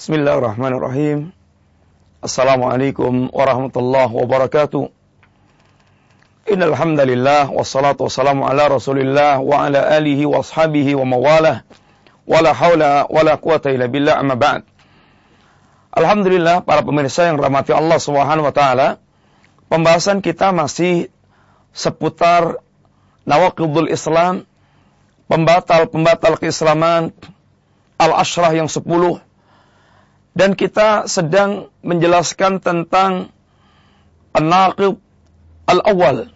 Bismillahirrahmanirrahim. Assalamualaikum warahmatullahi wabarakatuh. Innal hamdalillah wassalatu wassalamu ala Rasulillah wa ala alihi wa ashabihi wa mawalah. Wala haula wala quwata illa billah amma ba'd. Alhamdulillah para pemirsa yang rahmati Allah Subhanahu wa taala, pembahasan kita masih seputar nawaqidul Islam, pembatal-pembatal keislaman, al-ashrah yang sepuluh, dan kita sedang menjelaskan tentang an-naqib al-awwal.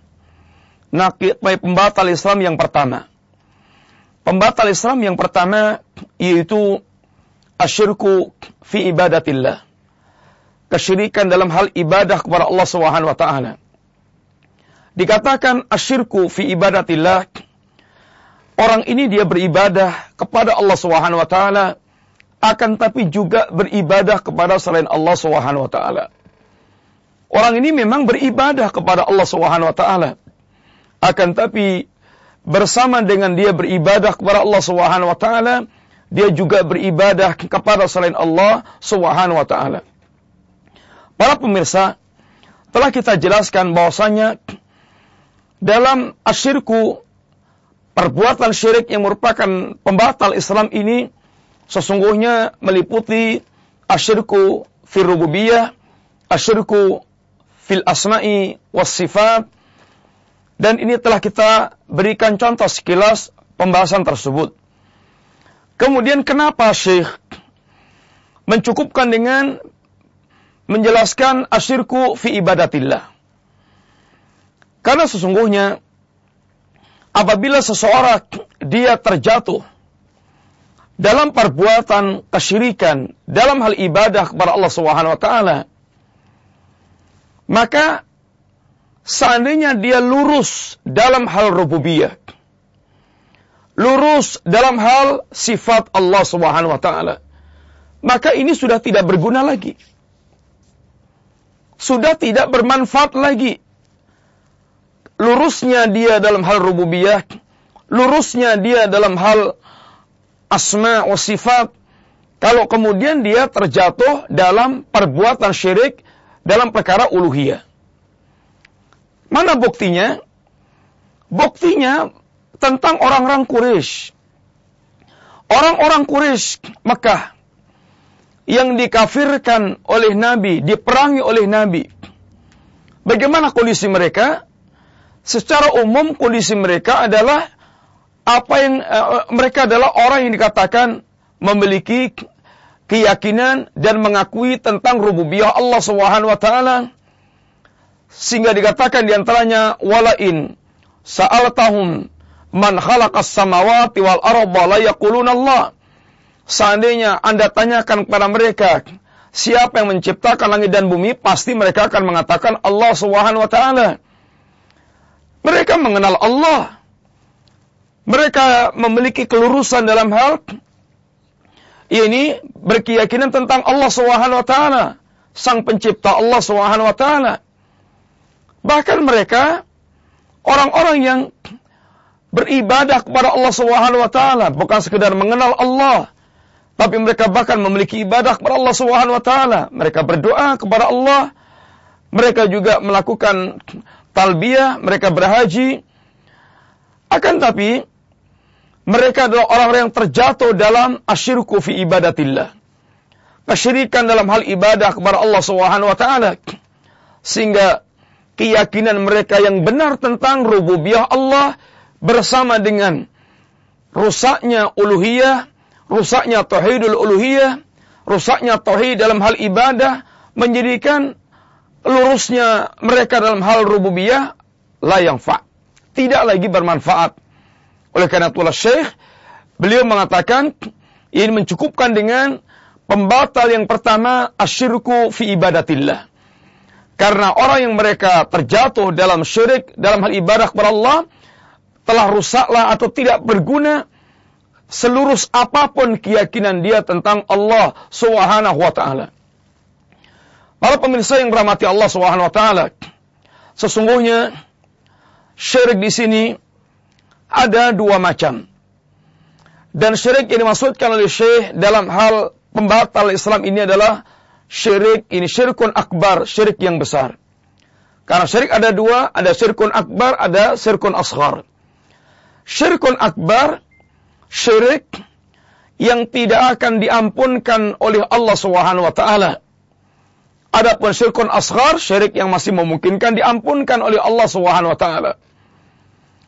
Naqib pembatal Islam yang pertama. Pembatal Islam yang pertama yaitu asyirku fi ibadatillah. Kesyirikan dalam hal ibadah kepada Allah Subhanahu wa taala. Dikatakan asyirku fi ibadatillah orang ini dia beribadah kepada Allah Subhanahu wa taala akan tapi juga beribadah kepada selain Allah Subhanahu wa taala. Orang ini memang beribadah kepada Allah Subhanahu wa taala. Akan tapi bersama dengan dia beribadah kepada Allah Subhanahu wa taala, dia juga beribadah kepada selain Allah Subhanahu wa taala. Para pemirsa, telah kita jelaskan bahwasanya dalam asyirku perbuatan syirik yang merupakan pembatal Islam ini sesungguhnya meliputi asyirku fil rububiyah, asyirku fil asma'i was sifat, dan ini telah kita berikan contoh sekilas pembahasan tersebut. Kemudian kenapa Syekh mencukupkan dengan menjelaskan asyirku fi ibadatillah? Karena sesungguhnya apabila seseorang dia terjatuh dalam perbuatan kesyirikan dalam hal ibadah kepada Allah Subhanahu wa taala maka seandainya dia lurus dalam hal rububiyah lurus dalam hal sifat Allah Subhanahu wa taala maka ini sudah tidak berguna lagi. Sudah tidak bermanfaat lagi. Lurusnya dia dalam hal rububiyah lurusnya dia dalam hal asma wa sifat kalau kemudian dia terjatuh dalam perbuatan syirik dalam perkara uluhiyah. Mana buktinya? Buktinya tentang orang-orang Quraisy. Orang-orang Quraisy Mekah yang dikafirkan oleh Nabi, diperangi oleh Nabi. Bagaimana kondisi mereka? Secara umum kondisi mereka adalah apa yang uh, mereka adalah orang yang dikatakan memiliki keyakinan dan mengakui tentang rububiyah Allah Subhanahu wa taala. Sehingga dikatakan di antaranya walain sa'altahum man khalaqas samawati wal arda la yaquluna Allah. Seandainya Anda tanyakan kepada mereka siapa yang menciptakan langit dan bumi? Pasti mereka akan mengatakan Allah Subhanahu wa taala. Mereka mengenal Allah mereka memiliki kelurusan dalam hal ini berkeyakinan tentang Allah Subhanahu wa taala, sang pencipta Allah Subhanahu wa taala. Bahkan mereka orang-orang yang beribadah kepada Allah Subhanahu wa taala, bukan sekedar mengenal Allah, tapi mereka bahkan memiliki ibadah kepada Allah Subhanahu wa taala. Mereka berdoa kepada Allah, mereka juga melakukan talbiyah, mereka berhaji. Akan tapi mereka adalah orang-orang yang terjatuh dalam asyirku fi ibadatillah. Kesyirikan dalam hal ibadah kepada Allah Subhanahu wa taala. Sehingga keyakinan mereka yang benar tentang rububiyah Allah bersama dengan rusaknya uluhiyah, rusaknya tauhidul uluhiyah, rusaknya tauhid dalam hal ibadah menjadikan lurusnya mereka dalam hal rububiyah la yang fa. Tidak lagi bermanfaat oleh karena itulah Syekh beliau mengatakan ini mencukupkan dengan pembatal yang pertama asyirku fi ibadatillah. Karena orang yang mereka terjatuh dalam syirik, dalam hal ibadah kepada Allah, telah rusaklah atau tidak berguna seluruh apa pun keyakinan dia tentang Allah Subhanahu wa taala. Para pemirsa yang berahmati Allah Subhanahu wa taala, sesungguhnya syirik di sini ada dua macam. Dan syirik yang dimaksudkan oleh Syekh dalam hal pembatal Islam ini adalah syirik ini syirkun akbar, syirik yang besar. Karena syirik ada dua, ada syirkun akbar, ada syirkun asghar. Syirkun akbar, syirik yang tidak akan diampunkan oleh Allah Subhanahu wa taala. Adapun syirkun asghar, syirik yang masih memungkinkan diampunkan oleh Allah Subhanahu wa taala.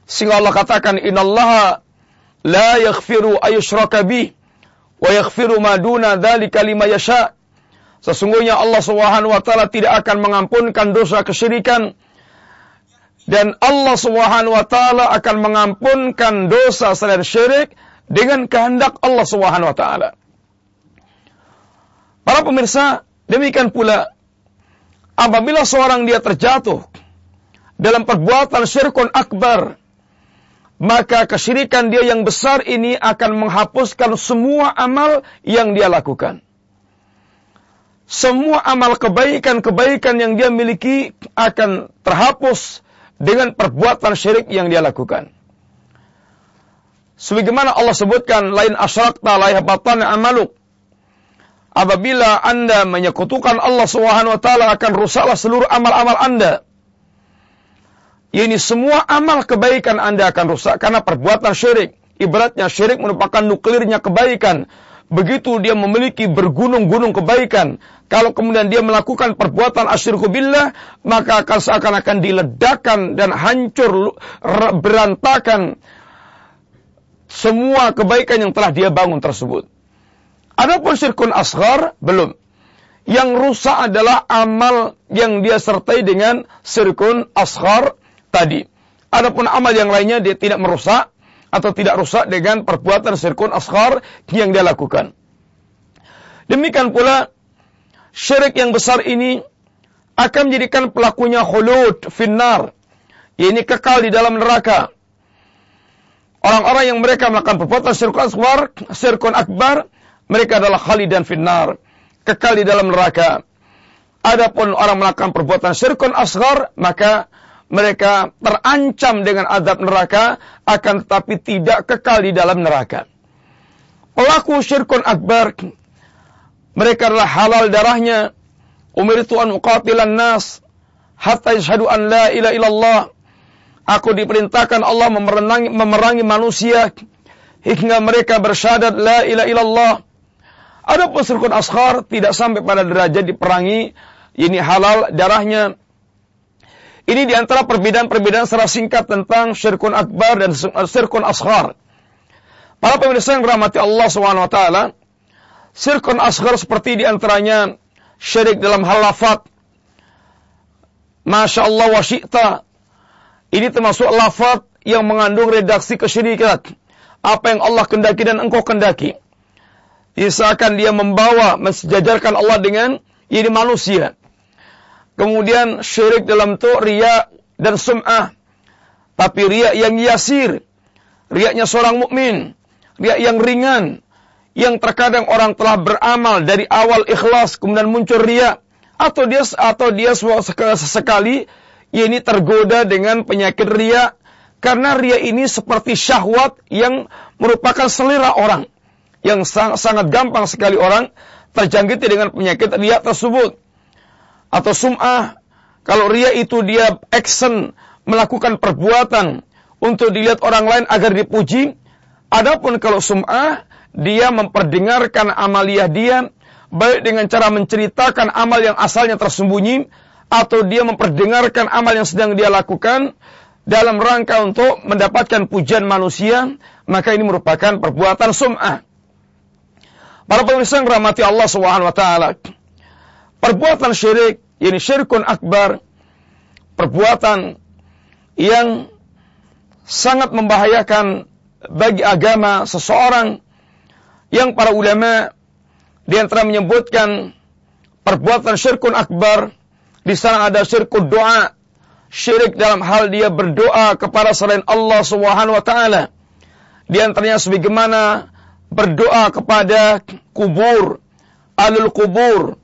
Sehingga Allah katakan innallaha la yaghfiru ayyushraka bih wa yaghfiru ma duna dzalika liman yasha. Sesungguhnya Allah Subhanahu wa taala tidak akan mengampunkan dosa kesyirikan dan Allah Subhanahu wa taala akan mengampunkan dosa selain syirik dengan kehendak Allah Subhanahu wa taala. Para pemirsa, demikian pula apabila seorang dia terjatuh dalam perbuatan syirkun akbar, maka kesyirikan dia yang besar ini akan menghapuskan semua amal yang dia lakukan semua amal kebaikan-kebaikan yang dia miliki akan terhapus dengan perbuatan syirik yang dia lakukan. Sebagaimana Allah sebutkan, lain asyrakta la yahbatan amaluk. Apabila Anda menyekutukan Allah Subhanahu wa taala akan rusaklah seluruh amal-amal Anda. Ini semua amal kebaikan Anda akan rusak karena perbuatan syirik. Ibaratnya syirik merupakan nuklirnya kebaikan begitu dia memiliki bergunung-gunung kebaikan, kalau kemudian dia melakukan perbuatan asyirku billah, maka akan seakan-akan diledakkan dan hancur, berantakan semua kebaikan yang telah dia bangun tersebut. Adapun syirkun asghar, belum. Yang rusak adalah amal yang dia sertai dengan syirkun asghar tadi. Adapun amal yang lainnya dia tidak merusak, atau tidak rusak dengan perbuatan sirkun asghar yang dia lakukan. Demikian pula syirik yang besar ini akan menjadikan pelakunya khulud finnar. Ini kekal di dalam neraka. Orang-orang yang mereka melakukan perbuatan sirkun asghar, sirkun akbar, mereka adalah khalidan finnar, kekal di dalam neraka. Adapun orang melakukan perbuatan sirkun asghar, maka mereka terancam dengan azab neraka akan tetapi tidak kekal di dalam neraka. Pelaku syirkun akbar mereka adalah halal darahnya. Umirtu an uqatilan nas hatta yashhadu an la ilaha illallah. Aku diperintahkan Allah memerangi, memerangi manusia hingga mereka bersyahadat la ilaha illallah. Ada syirkun asghar tidak sampai pada derajat diperangi ini halal darahnya ini di antara perbedaan-perbedaan secara singkat tentang syirkun akbar dan syirkun asghar. Para pemirsa yang berahmati Allah SWT, syirkun asghar seperti di antaranya syirik dalam hal lafad. Masya Allah wa syi'ta. Ini termasuk lafad yang mengandung redaksi kesyirikan. Apa yang Allah kendaki dan engkau kendaki. Misalkan dia membawa, mensejajarkan Allah dengan ini manusia. Kemudian syirik dalam itu ria dan sum'ah. Tapi ria yang yasir. Riaknya seorang mukmin, Ria yang ringan. Yang terkadang orang telah beramal dari awal ikhlas kemudian muncul ria. Atau dia atau dia sesekali ini tergoda dengan penyakit ria karena ria ini seperti syahwat yang merupakan selera orang yang sangat gampang sekali orang terjangkiti dengan penyakit ria tersebut atau sum'ah. Kalau ria itu dia action melakukan perbuatan untuk dilihat orang lain agar dipuji. Adapun kalau sum'ah, dia memperdengarkan amaliah dia baik dengan cara menceritakan amal yang asalnya tersembunyi atau dia memperdengarkan amal yang sedang dia lakukan dalam rangka untuk mendapatkan pujian manusia, maka ini merupakan perbuatan sum'ah. Para pemirsa yang rahmati Allah Subhanahu. Perbuatan syirik ini syirkun akbar, perbuatan yang sangat membahayakan bagi agama seseorang yang para ulama di antara menyebutkan perbuatan syirkun akbar di sana ada syirkun doa syirik dalam hal dia berdoa kepada selain Allah Subhanahu wa taala. Di antaranya sebagaimana berdoa kepada kubur alul kubur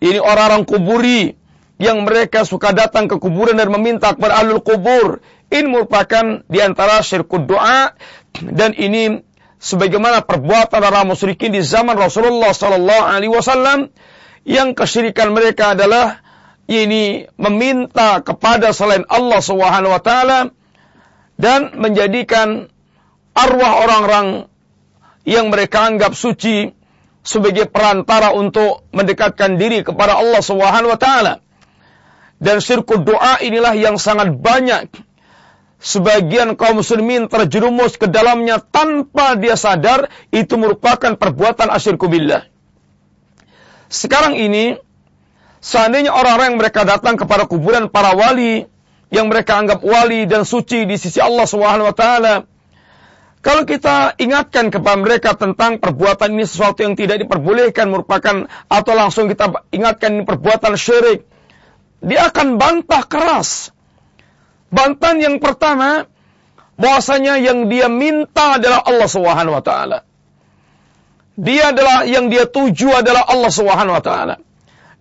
ini orang-orang kuburi yang mereka suka datang ke kuburan dan meminta kepada alul kubur. Ini merupakan di antara syirkut doa dan ini sebagaimana perbuatan orang musyrikin di zaman Rasulullah sallallahu alaihi wasallam yang kesyirikan mereka adalah ini meminta kepada selain Allah Subhanahu wa taala dan menjadikan arwah orang-orang yang mereka anggap suci sebagai perantara untuk mendekatkan diri kepada Allah Subhanahu wa taala. Dan sirkut doa inilah yang sangat banyak sebagian kaum muslimin terjerumus ke dalamnya tanpa dia sadar itu merupakan perbuatan asyirku billah. Sekarang ini, seandainya orang-orang yang mereka datang kepada kuburan para wali, yang mereka anggap wali dan suci di sisi Allah Subhanahu wa taala, kalau kita ingatkan kepada mereka tentang perbuatan ini sesuatu yang tidak diperbolehkan merupakan atau langsung kita ingatkan ini perbuatan syirik, dia akan bantah keras. Bantahan yang pertama, bahwasanya yang dia minta adalah Allah Subhanahu wa taala. Dia adalah yang dia tuju adalah Allah Subhanahu wa taala.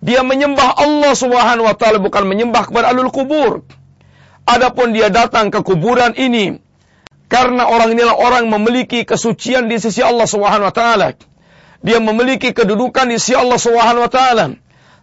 Dia menyembah Allah Subhanahu wa taala bukan menyembah kepada alul kubur. Adapun dia datang ke kuburan ini karena orang inilah orang memiliki kesucian di sisi Allah Subhanahu wa taala. Dia memiliki kedudukan di sisi Allah Subhanahu wa taala.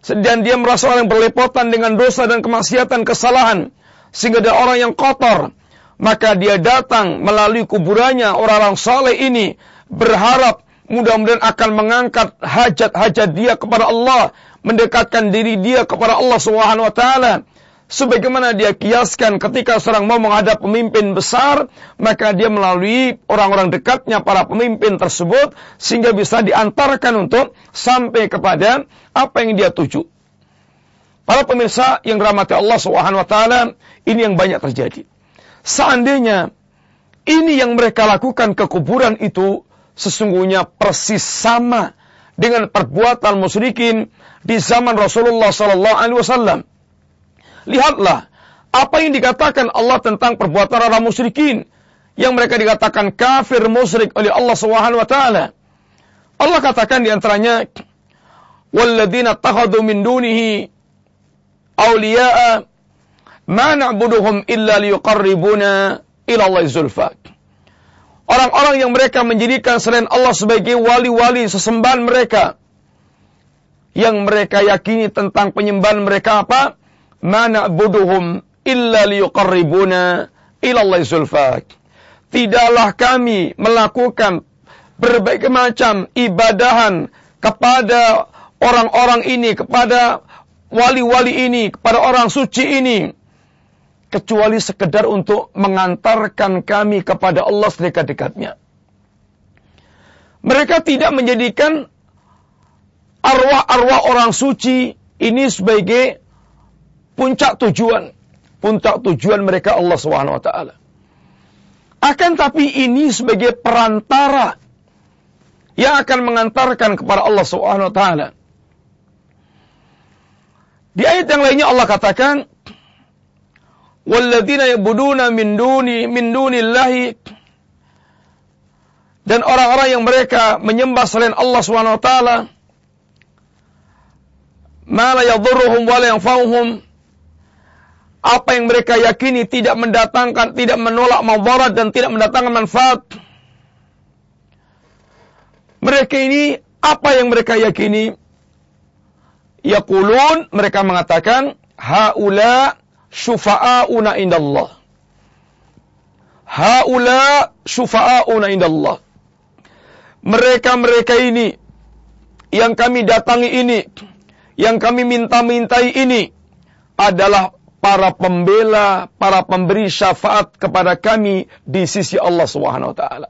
Dan dia merasa orang yang berlepotan dengan dosa dan kemaksiatan, kesalahan. Sehingga dia orang yang kotor. Maka dia datang melalui kuburannya orang-orang saleh ini. Berharap mudah-mudahan akan mengangkat hajat-hajat dia kepada Allah, mendekatkan diri dia kepada Allah Subhanahu wa taala. Sebagaimana dia kiaskan ketika seorang mau menghadap pemimpin besar, maka dia melalui orang-orang dekatnya para pemimpin tersebut sehingga bisa diantarkan untuk sampai kepada apa yang dia tuju. Para pemirsa yang dirahmati Allah Subhanahu wa taala, ini yang banyak terjadi. Seandainya ini yang mereka lakukan ke kuburan itu sesungguhnya persis sama dengan perbuatan musyrikin di zaman Rasulullah sallallahu alaihi wasallam. Lihatlah apa yang dikatakan Allah tentang perbuatan orang musyrikin yang mereka dikatakan kafir musyrik oleh Allah Subhanahu wa taala. Allah katakan di antaranya walladzina takhadhu min dunihi awliya'a ma na'buduhum illa liyuqarribuna ila Allah zulfa. Orang-orang yang mereka menjadikan selain Allah sebagai wali-wali sesembahan mereka. Yang mereka yakini tentang penyembahan mereka apa? Mana buduhum illa liyuqarribuna ilallah zulfak. Tidaklah kami melakukan berbagai macam ibadahan kepada orang-orang ini, kepada wali-wali ini, kepada orang suci ini kecuali sekedar untuk mengantarkan kami kepada Allah sedekat-dekatnya. Mereka tidak menjadikan arwah-arwah orang suci ini sebagai puncak tujuan. Puncak tujuan mereka Allah Subhanahu wa taala. Akan tapi ini sebagai perantara yang akan mengantarkan kepada Allah Subhanahu wa taala. Di ayat yang lainnya Allah katakan, walladzina yabuduna min duni min dunillahi dan orang-orang yang mereka menyembah selain Allah Subhanahu wa taala ma la yadhurruhum wa la yanfa'uhum apa yang mereka yakini tidak mendatangkan tidak menolak madarat dan tidak mendatangkan manfaat mereka ini apa yang mereka yakini yaqulun mereka mengatakan haula syufa'auna indallah. Haula syufa'auna indallah. Mereka-mereka ini yang kami datangi ini, yang kami minta-mintai ini adalah para pembela, para pemberi syafaat kepada kami di sisi Allah Subhanahu wa taala.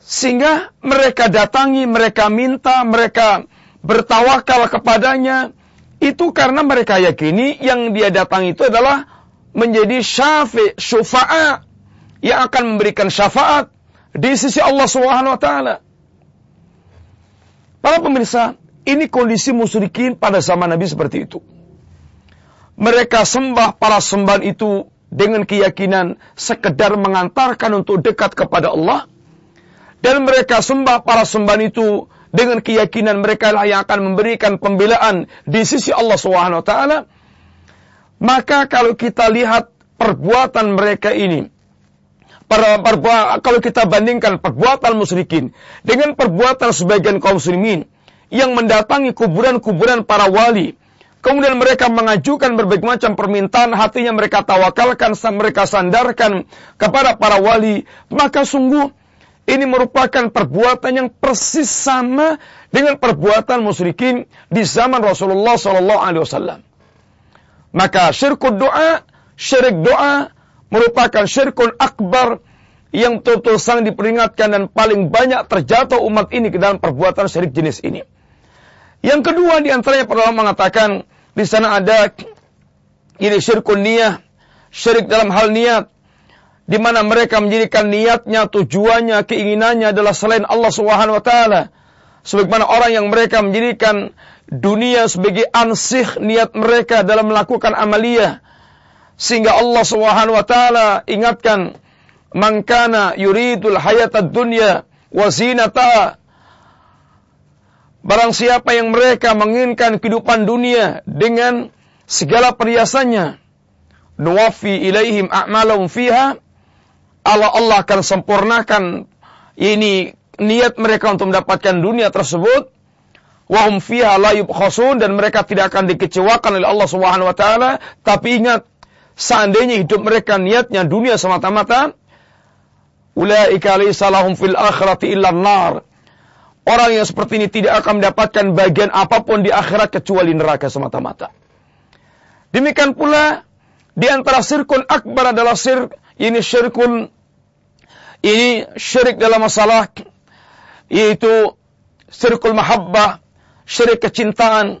Sehingga mereka datangi, mereka minta, mereka bertawakal kepadanya, itu karena mereka yakini yang dia datang itu adalah menjadi syafi, syufa'a yang akan memberikan syafaat di sisi Allah Subhanahu wa taala. Para pemirsa, ini kondisi musyrikin pada zaman Nabi seperti itu. Mereka sembah para sembahan itu dengan keyakinan sekedar mengantarkan untuk dekat kepada Allah. Dan mereka sembah para sembahan itu dengan keyakinan mereka lah yang akan memberikan pembelaan di sisi Allah taala, maka kalau kita lihat perbuatan mereka ini, per, per, kalau kita bandingkan perbuatan musyrikin dengan perbuatan sebagian kaum muslimin yang mendatangi kuburan-kuburan para wali, kemudian mereka mengajukan berbagai macam permintaan, hatinya mereka tawakalkan, mereka sandarkan kepada para wali, maka sungguh ini merupakan perbuatan yang persis sama dengan perbuatan musyrikin di zaman Rasulullah Sallallahu Alaihi Wasallam. Maka syirkul doa, syirik doa merupakan syirkun akbar yang betul-betul sangat diperingatkan dan paling banyak terjatuh umat ini ke dalam perbuatan syirik jenis ini. Yang kedua di antaranya para mengatakan di sana ada ini syirkun niyah, syirik dalam hal niat di mana mereka menjadikan niatnya, tujuannya, keinginannya adalah selain Allah Subhanahu wa taala. Sebagaimana orang yang mereka menjadikan dunia sebagai ansih niat mereka dalam melakukan amaliyah sehingga Allah Subhanahu wa taala ingatkan man kana yuridul hayatad dunya wa zinata Barang siapa yang mereka menginginkan kehidupan dunia dengan segala perhiasannya, nuwafi ilaihim a'malahum fiha, Allah Allah akan sempurnakan ini niat mereka untuk mendapatkan dunia tersebut, wahum fiha la yubkhasun dan mereka tidak akan dikecewakan oleh Allah Subhanahu wa taala, tapi ingat seandainya hidup mereka niatnya dunia semata-mata, ulaika laysa lahum fil akhirati illa nar. Orang yang seperti ini tidak akan mendapatkan bagian apa pun di akhirat kecuali neraka semata-mata. Demikian pula di antara sirkun akbar adalah sir ini syirkun ini syirik dalam masalah yaitu sirkul mahabbah, syirik kecintaan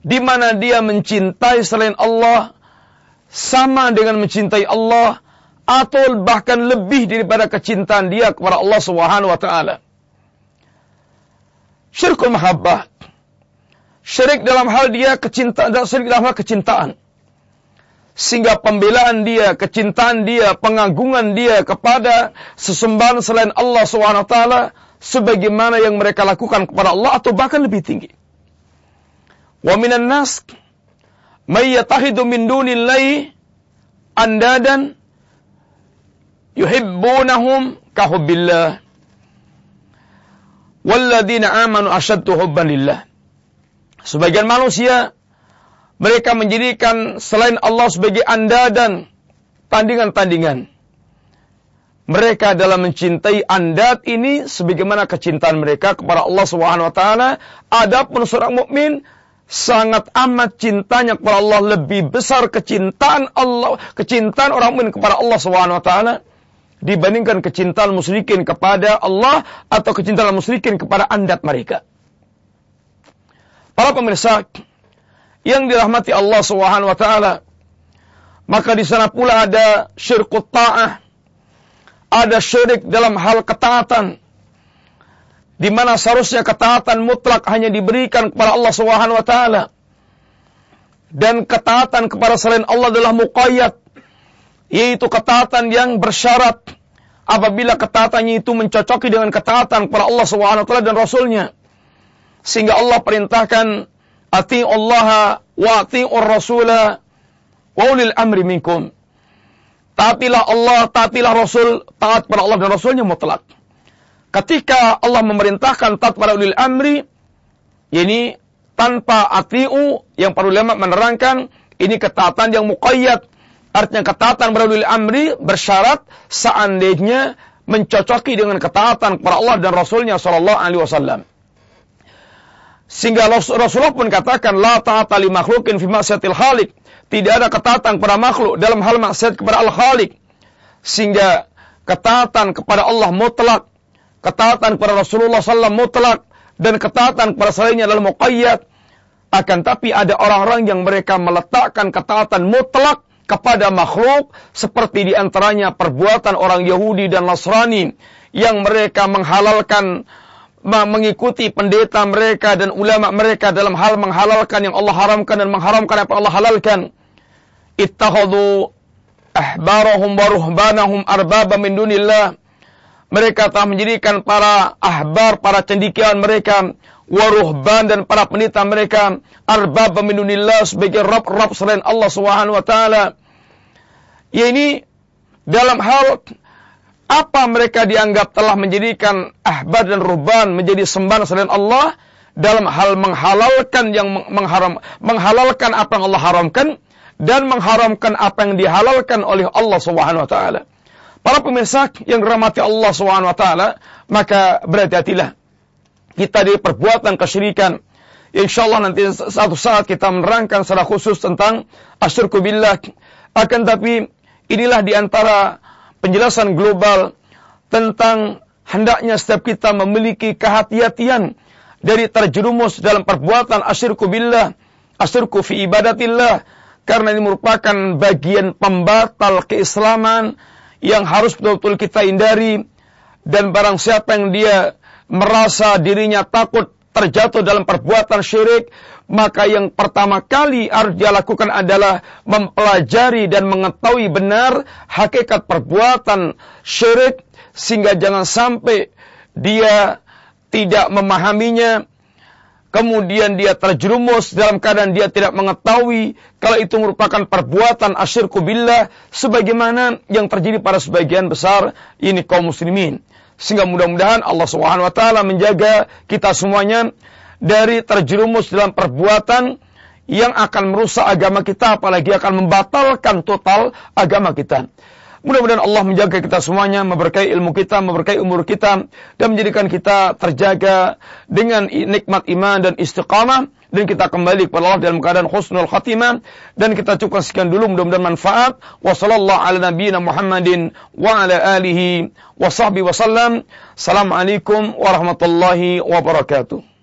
di mana dia mencintai selain Allah sama dengan mencintai Allah atau bahkan lebih daripada kecintaan dia kepada Allah Subhanahu wa taala. Syirkul mahabbah. Syirik dalam hal dia kecintaan, syirik dalam hal kecintaan. Sehingga pembelaan dia, kecintaan dia, pengagungan dia kepada sesembahan selain Allah SWT sebagaimana yang mereka lakukan kepada Allah atau bahkan lebih tinggi. Wa minan nas may yatahidu min dunillahi andadan yuhibbunahum kahubbillah walladzina amanu asyaddu hubban lillah. Sebagian manusia mereka menjadikan selain Allah sebagai anda dan tandingan-tandingan. Mereka dalam mencintai andat ini sebagaimana kecintaan mereka kepada Allah Subhanahu wa taala. Adapun seorang mukmin sangat amat cintanya kepada Allah lebih besar kecintaan Allah kecintaan orang mukmin kepada Allah Subhanahu wa taala dibandingkan kecintaan musyrikin kepada Allah atau kecintaan musyrikin kepada andat mereka. Para pemirsa yang dirahmati Allah Subhanahu wa taala maka di sana pula ada syirkut ta'ah ada syirik dalam hal ketaatan di mana seharusnya ketaatan mutlak hanya diberikan kepada Allah Subhanahu wa taala. Dan ketaatan kepada selain Allah adalah muqayyad, yaitu ketaatan yang bersyarat apabila ketaatannya itu mencocoki dengan ketaatan kepada Allah Subhanahu wa taala dan rasulnya. Sehingga Allah perintahkan ati Allah wa ati'ur rasula wa ulil amri minkum. Taatilah Allah, taatilah Rasul, taat kepada Allah dan Rasulnya mutlak ketika Allah memerintahkan taat pada ulil amri, ini tanpa atiu yang para ulama menerangkan ini ketaatan yang muqayyad. Artinya ketaatan pada ulil amri bersyarat seandainya mencocoki dengan ketaatan kepada Allah dan Rasulnya Shallallahu Alaihi Wasallam. Sehingga Rasulullah pun katakan, La ta'ata li makhlukin fi maksiatil khalik. Tidak ada ketaatan kepada makhluk dalam hal maksiat kepada Al-Khalik. Sehingga ketaatan kepada Allah mutlak ketaatan kepada Rasulullah SAW mutlak dan ketaatan kepada selainnya adalah muqayyad. Akan tapi ada orang-orang yang mereka meletakkan ketaatan mutlak kepada makhluk seperti di antaranya perbuatan orang Yahudi dan Nasrani yang mereka menghalalkan mengikuti pendeta mereka dan ulama mereka dalam hal menghalalkan yang Allah haramkan dan mengharamkan apa Allah halalkan. Ittakhadhu ahbarahum wa ruhbanahum arbaba min dunillah mereka telah menjadikan para ahbar, para cendikiawan mereka, waruhban dan para penita mereka, arbab minunillah sebagai rob-rob selain Allah Subhanahu wa taala. Ya ini dalam hal apa mereka dianggap telah menjadikan ahbad dan ruban menjadi sembahan selain Allah dalam hal menghalalkan yang mengharam menghalalkan apa yang Allah haramkan dan mengharamkan apa yang dihalalkan oleh Allah Subhanahu wa taala. Para pemirsa yang dirahmati Allah Subhanahu wa taala, maka berhati-hatilah kita di perbuatan kesyirikan. Insya Allah nanti satu saat kita menerangkan secara khusus tentang asyirku billah. Akan tapi inilah di antara penjelasan global tentang hendaknya setiap kita memiliki kehati-hatian dari terjerumus dalam perbuatan asyirku billah, asyirku fi ibadatillah, karena ini merupakan bagian pembatal keislaman yang harus betul-betul kita hindari dan barang siapa yang dia merasa dirinya takut terjatuh dalam perbuatan syirik maka yang pertama kali harus dia lakukan adalah mempelajari dan mengetahui benar hakikat perbuatan syirik sehingga jangan sampai dia tidak memahaminya kemudian dia terjerumus dalam keadaan dia tidak mengetahui kalau itu merupakan perbuatan asyirku billah sebagaimana yang terjadi pada sebagian besar ini kaum muslimin. Sehingga mudah-mudahan Allah Subhanahu wa taala menjaga kita semuanya dari terjerumus dalam perbuatan yang akan merusak agama kita apalagi akan membatalkan total agama kita. Mudah-mudahan Allah menjaga kita semuanya, memberkahi ilmu kita, memberkahi umur kita, dan menjadikan kita terjaga dengan nikmat iman dan istiqamah, dan kita kembali kepada Allah dalam keadaan khusnul khatimah, dan kita cukup sekian dulu, mudah-mudahan manfaat. Wassallallahu ala nabiyina Muhammadin wa ala alihi wa sahbihi wasallam. Assalamualaikum warahmatullahi wabarakatuh.